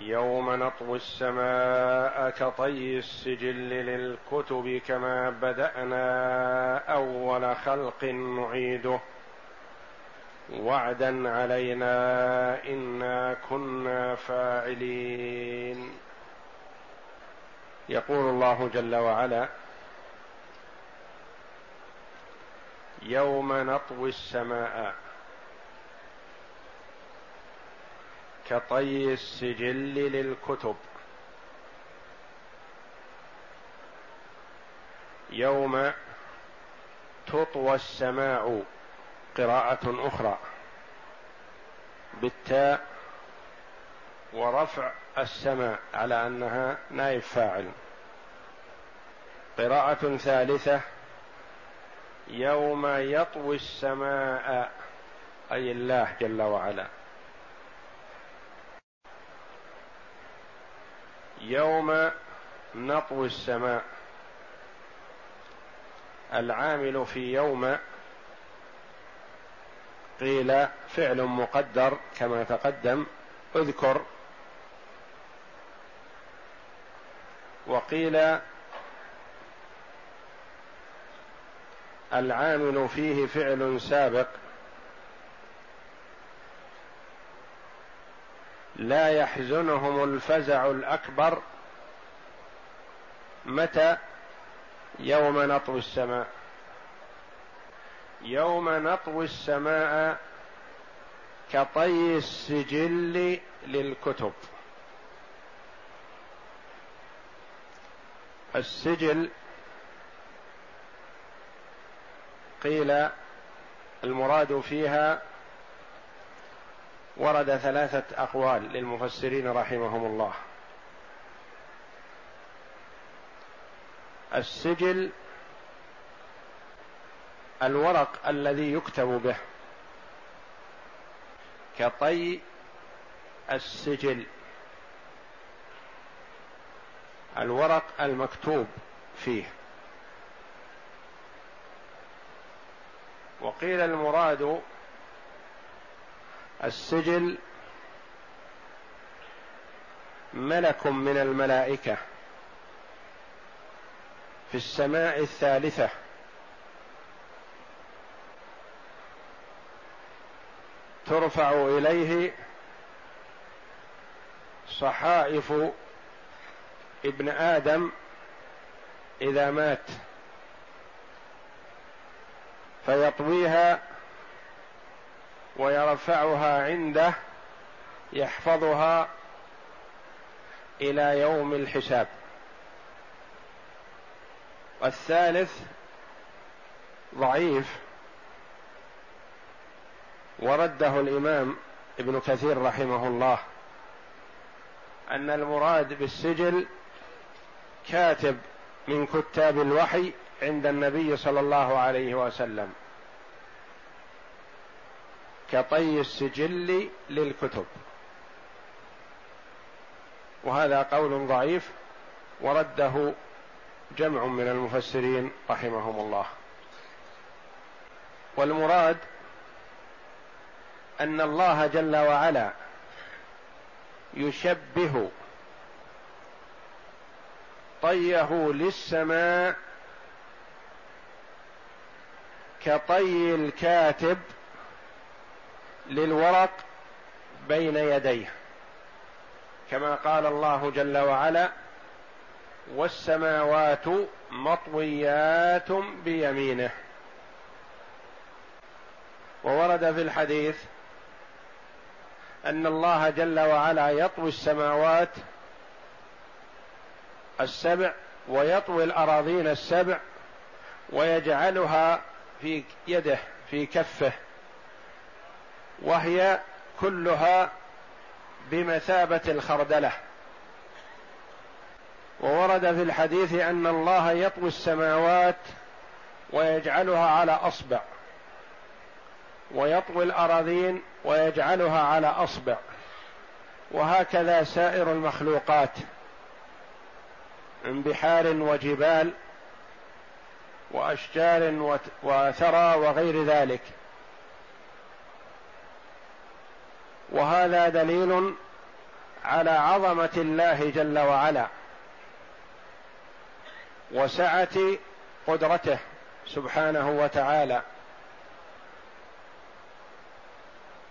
يوم نطوي السماء كطي السجل للكتب كما بدأنا أول خلق نعيده. وعدا علينا إنا كنا فاعلين. يقول الله جل وعلا يوم نطوي السماء كطي السجل للكتب. يوم تطوى السماء قراءة أخرى. بالتاء ورفع السماء على أنها نائب فاعل. قراءة ثالثة يوم يطوي السماء أي الله جل وعلا. يوم نطوي السماء. العامل في يوم قيل فعل مقدر كما تقدم اذكر. وقيل العامل فيه فعل سابق. لا يحزنهم الفزع الأكبر متى يوم نطوي السماء؟ يوم نطوي السماء كطي السجل للكتب. السجل قيل المراد فيها ورد ثلاثة أقوال للمفسرين رحمهم الله. السجل الورق الذي يكتب به. كطي السجل. الورق المكتوب فيه. وقيل المراد السجل ملك من الملائكة في السماء الثالثة. ترفع إليه صحائف ابن آدم إذا مات فيطويها ويرفعها عنده يحفظها إلى يوم الحساب. والثالث ضعيف ورده الإمام ابن كثير رحمه الله أن المراد بالسجل كاتب من كتاب الوحي عند النبي صلى الله عليه وسلم. كطي السجل للكتب. وهذا قول ضعيف ورده جمع من المفسرين رحمهم الله. والمراد أن الله جل وعلا يشبه طيه للسماء كطي الكاتب للورق بين يديه كما قال الله جل وعلا والسماوات مطويات بيمينه. وورد في الحديث أن الله جل وعلا يطوي السماوات السبع ويطوي الأراضين السبع ويجعلها في يده في كفه. وهي كلها بمثابة الخردلة. وورد في الحديث أن الله يطوي السماوات ويجعلها على أصبع ويطوي الأراضين ويجعلها على أصبع وهكذا سائر المخلوقات من بحار وجبال وأشجار وثرى وغير ذلك. وهذا دليل على عظمة الله جل وعلا وسعة قدرته سبحانه وتعالى.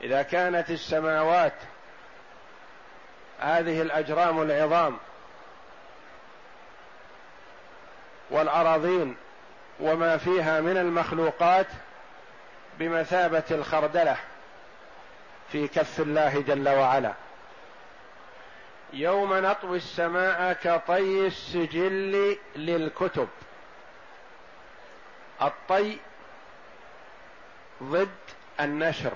إذا كانت السماوات هذه الأجرام العظام والأراضين وما فيها من المخلوقات بمثابة الخردلة في كف الله جل وعلا. يوم نطوي السماء كطي السجل للكتب. الطي ضد النشر.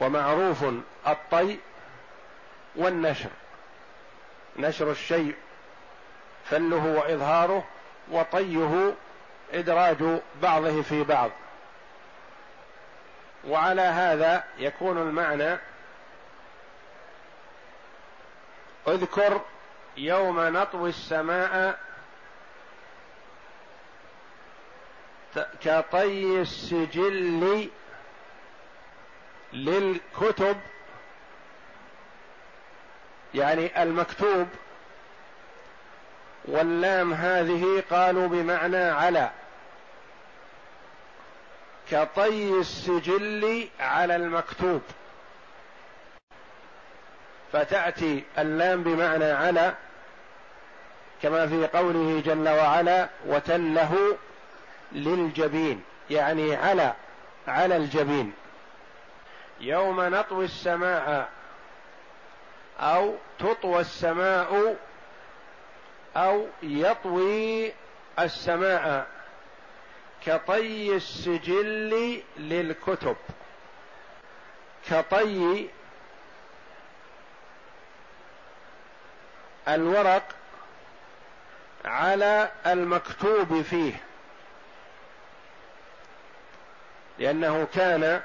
ومعروف الطي والنشر. نشر الشيء فله وإظهاره وطيه إدراج بعضه في بعض. وعلى هذا يكون المعنى اذكر يوم نطوي السماء كطي السجل للكتب يعني المكتوب واللام هذه قالوا بمعنى على. كطي السجل على المكتوب. فتأتي اللام بمعنى على كما في قوله جل وعلا وتله للجبين. يعني على على الجبين. يوم نطوي السماء أو تطوى السماء أو يطوي السماء. كطي السجل للكتب. كطي الورق على المكتوب فيه. لأنه كان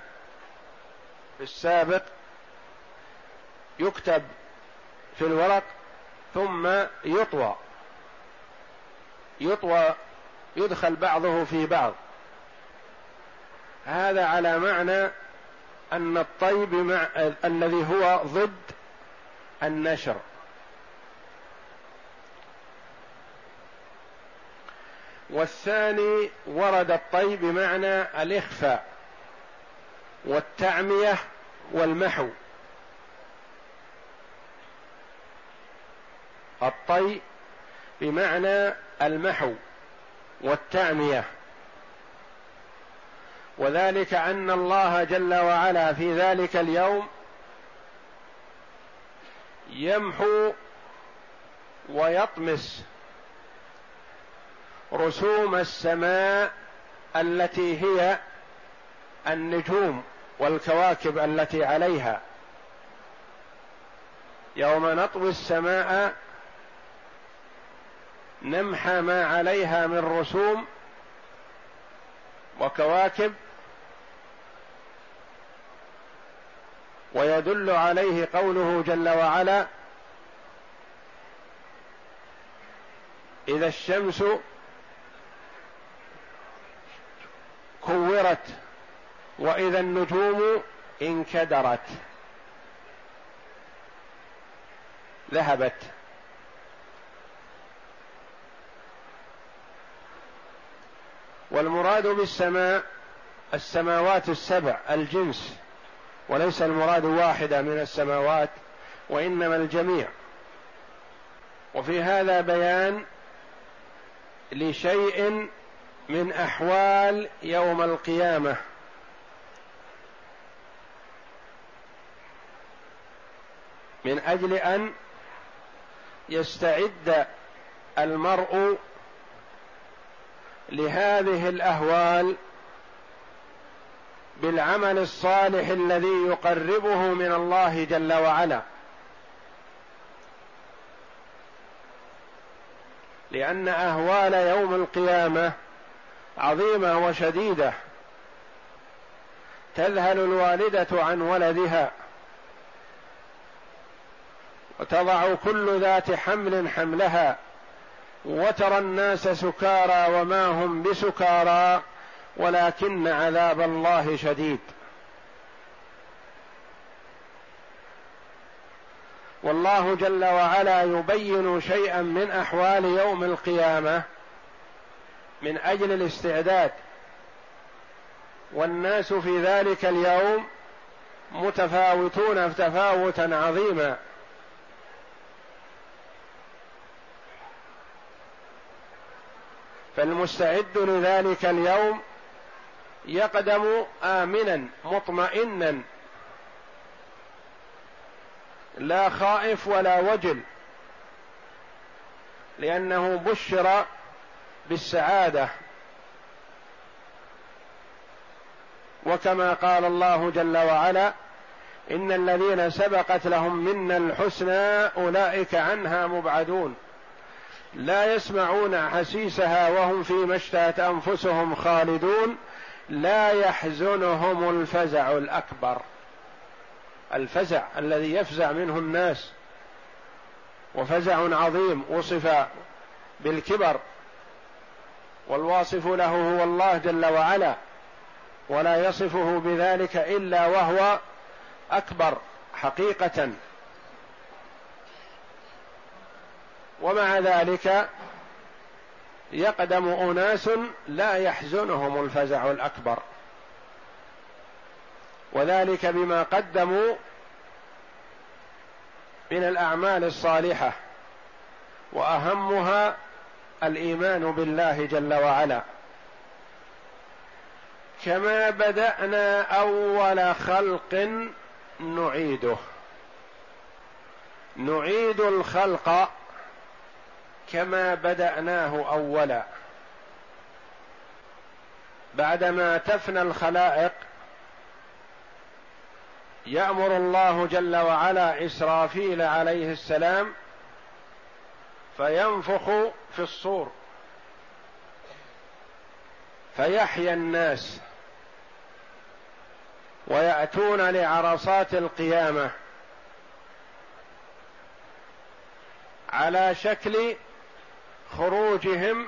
في السابق يكتب في الورق ثم يطوى. يطوى يدخل بعضه في بعض. هذا على معنى أن الطيب مع الذي هو ضد النشر. والثاني ورد الطي بمعنى الإخفاء والتعمية والمحو. الطي بمعنى المحو. والتعمية. وذلك أن الله جل وعلا في ذلك اليوم يمحو ويطمس رسوم السماء التي هي النجوم والكواكب التي عليها. يوم نطوي السماء نمحى ما عليها من رسوم وكواكب ويدل عليه قوله جل وعلا إذا الشمس كورت وإذا النجوم انكدرت. ذهبت. والمراد بالسماء السماوات السبع الجنس. وليس المراد واحدة من السماوات وإنما الجميع. وفي هذا بيان لشيء من أحوال يوم القيامة. من أجل أن يستعد المرء لهذه الأهوال بالعمل الصالح الذي يقربه من الله جل وعلا. لأن أهوال يوم القيامة عظيمة وشديدة. تذهل الوالدة عن ولدها. وتضع كل ذات حمل حملها. وترى الناس سكارى وما هم بسكارى ولكن عذاب الله شديد. والله جل وعلا يبين شيئا من أحوال يوم القيامة من أجل الاستعداد. والناس في ذلك اليوم متفاوتون تفاوتا عظيما. فالمستعد لذلك اليوم يقدم آمنا مطمئنا. لا خائف ولا وجل لأنه بشر بالسعادة. وكما قال الله جل وعلا إن الذين سبقت لهم منا الحسنى أولئك عنها مبعدون. لا يسمعون حسيسها وهم فيما اشتهت أنفسهم خالدون لا يحزنهم الفزع الأكبر. الفزع الذي يفزع منه الناس. وفزع عظيم وصف بالكبر. والواصف له هو الله جل وعلا. ولا يصفه بذلك إلا وهو أكبر حقيقة. ومع ذلك يقدم أناس لا يحزنهم الفزع الأكبر. وذلك بما قدموا من الأعمال الصالحة وأهمها الإيمان بالله جل وعلا. كما بدأنا أول خلق نعيده. نعيد الخلق كما بدأناه أولا. بعدما تفنى الخلائق يأمر الله جل وعلا إسرافيل عليه السلام فينفخ في الصور فيحيا الناس ويأتون لعرصات القيامة على شكل خروجهم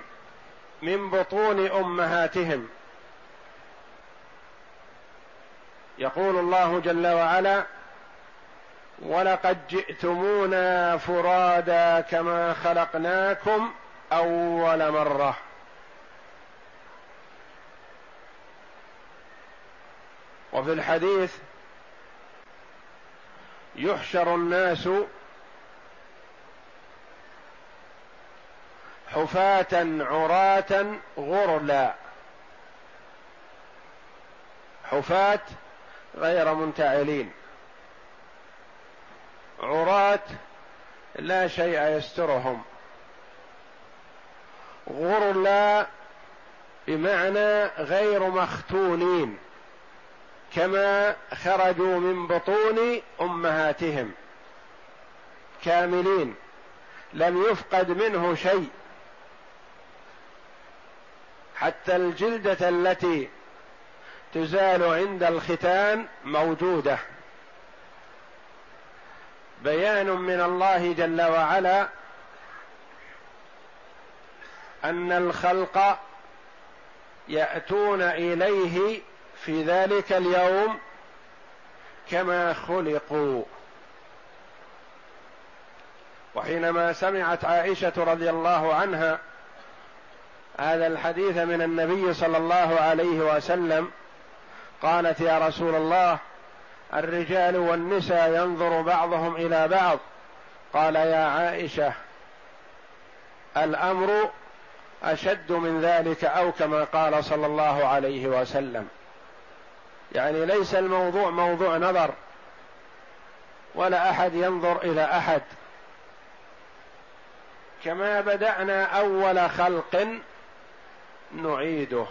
من بطون أمهاتهم. يقول الله جل وعلا ولقد جئتمونا فرادا كما خلقناكم أول مرة. وفي الحديث يحشر الناس حفاة عراة غرلا. حفاة غير منتعلين. عراة لا شيء يسترهم. غرلا بمعنى غير مختونين كما خرجوا من بطون أمهاتهم. كاملين. لم يفقد منه شيء. حتى الجلدة التي تزال عند الختان موجودة. بيان من الله جل وعلا أن الخلق يأتون إليه في ذلك اليوم كما خلقوا. وحينما سمعت عائشة رضي الله عنها هذا الحديث من النبي صلى الله عليه وسلم قالت يا رسول الله الرجال والنساء ينظر بعضهم إلى بعض. قال يا عائشة الأمر أشد من ذلك أو كما قال صلى الله عليه وسلم. يعني ليس الموضوع موضوع نظر ولا أحد ينظر إلى أحد. كما بدأنا أول خلق نعيده.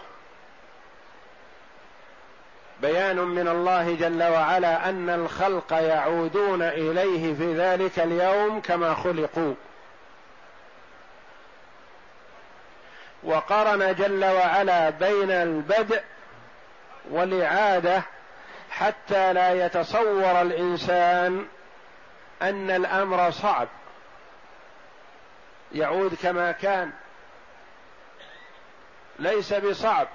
بيان من الله جل وعلا أن الخلق يعودون إليه في ذلك اليوم كما خلقوا. وقرن جل وعلا بين البدء والإعادة حتى لا يتصور الإنسان أن الأمر صعب. يعود كما كان. ليس بصعب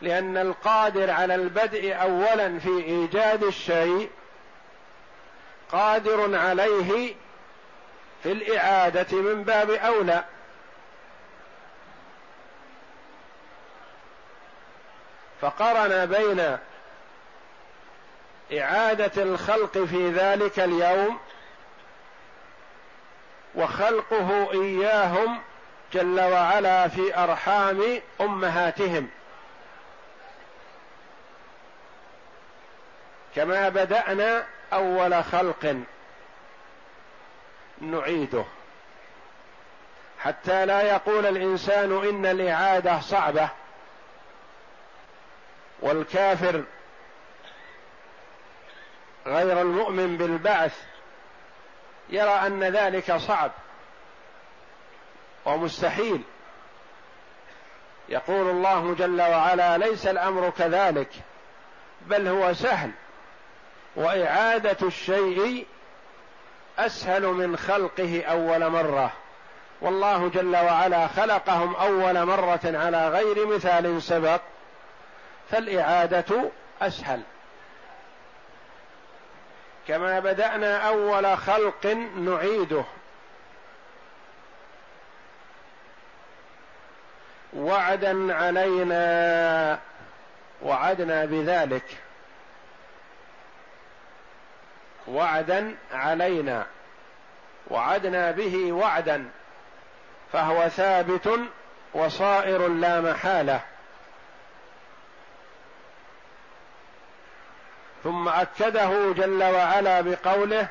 لأن القادر على البدء اولا في إيجاد الشيء قادر عليه في الإعادة من باب أولى. فقرن بين إعادة الخلق في ذلك اليوم وخلقه إياهم جل وعلا في أرحام أمهاتهم. كما بدأنا أول خلق نعيده. حتى لا يقول الإنسان إن الإعادة صعبة والكافر غير المؤمن بالبعث يرى أن ذلك صعب. ومستحيل. يقول الله جل وعلا ليس الأمر كذلك بل هو سهل. وإعادة الشيء أسهل من خلقه أول مرة. والله جل وعلا خلقهم أول مرة على غير مثال سبق فالإعادة أسهل. كما بدأنا أول خلق نعيده. وعدا علينا وعدنا بذلك. وعدا علينا وعدنا به وعدا فهو ثابت وصائر لا محالة. ثم أكده جل وعلا بقوله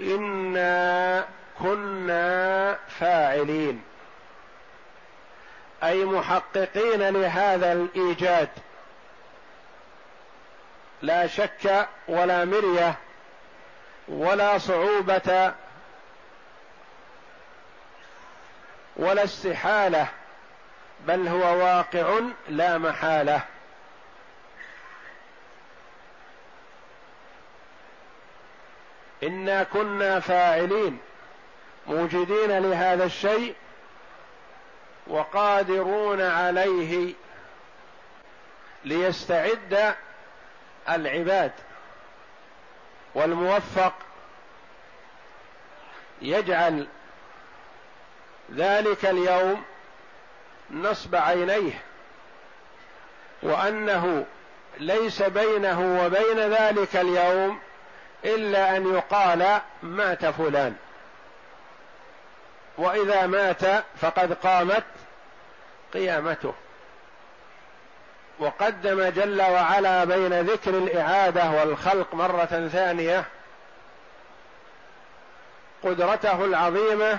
إنا كنا فاعلين. أي محققين لهذا الإيجاد. لا شك ولا مرية ولا صعوبة ولا استحالة بل هو واقع لا محالة. إنا كنا فاعلين موجدين لهذا الشيء وقادرون عليه ليستعد العباد. والموفق يجعل ذلك اليوم نصب عينيه وأنه ليس بينه وبين ذلك اليوم إلا أن يقال مات فلان وإذا مات فقد قامت قيامته. وقدم جل وعلا بين ذكر الإعادة والخلق مرة ثانية قدرته العظيمة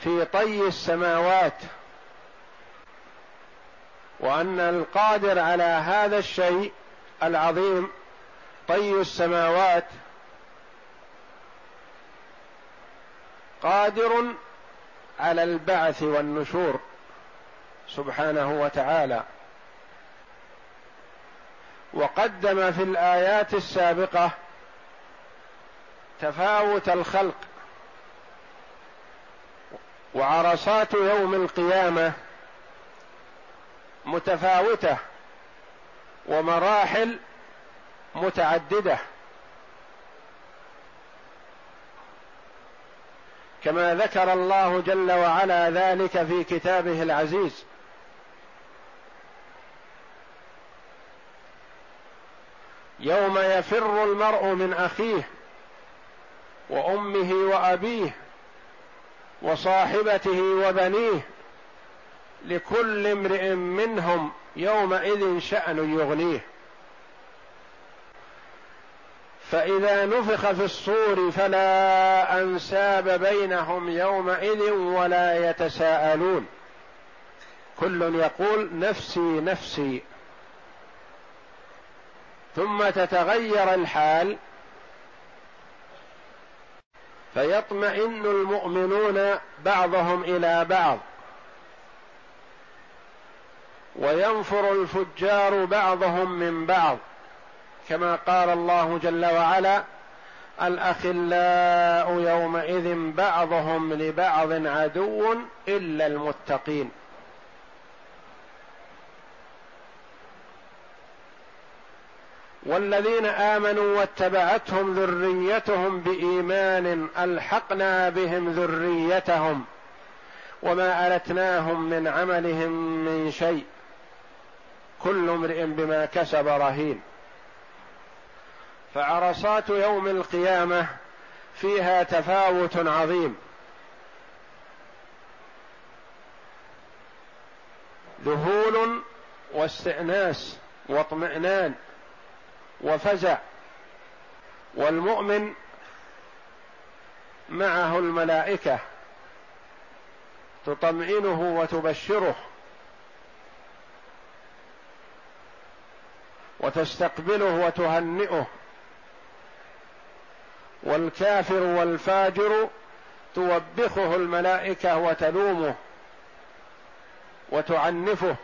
في طي السماوات وأن القادر على هذا الشيء العظيم طي السماوات قادر على البعث والنشور. سبحانه وتعالى. وقدم في الآيات السابقة تفاوت الخلق وعرصات يوم القيامة متفاوتة ومراحل متعددة. كما ذكر الله جل وعلا ذلك في كتابه العزيز. يوم يفر المرء من أخيه وأمه وأبيه وصاحبته وبنيه لكل امرئ منهم يومئذ شأن يغنيه. فإذا نفخ في الصور فلا أنساب بينهم يومئذ ولا يتساءلون. كل يقول نفسي نفسي ثم تتغير الحال. فيطمئن المؤمنون بعضهم إلى بعض. وينفر الفجار بعضهم من بعض. كما قال الله جل وعلا الأخلاء يومئذ بعضهم لبعض عدو إلا المتقين. والذين آمنوا واتبعتهم ذريتهم بإيمان ألحقنا بهم ذريتهم وما ألتناهم من عملهم من شيء. كل امرئ بما كسب رهين. فعرصات يوم القيامة فيها تفاوت عظيم. ذهول واستئناس واطمئنان. وفزع. والمؤمن معه الملائكة تطمئنه وتبشره وتستقبله وتهنئه. والكافر والفاجر توبخه الملائكة وتلومه وتعنفه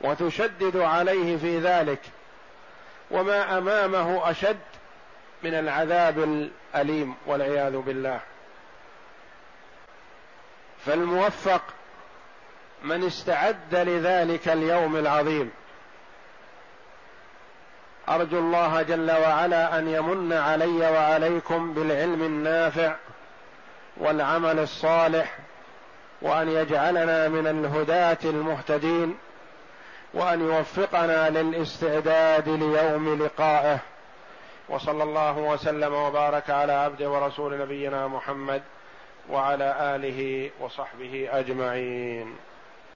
وتشدد عليه في ذلك. وما أمامه أشد من العذاب الأليم والعياذ بالله. فالموفق من استعد لذلك اليوم العظيم. أرجو الله جل وعلا أن يمن علي وعليكم بالعلم النافع والعمل الصالح وأن يجعلنا من الهداة المهتدين. وأن يوفقنا للاستعداد ليوم لقائه. وصلى الله وسلم وبارك على عبده ورسول نبينا محمد وعلى آله وصحبه أجمعين.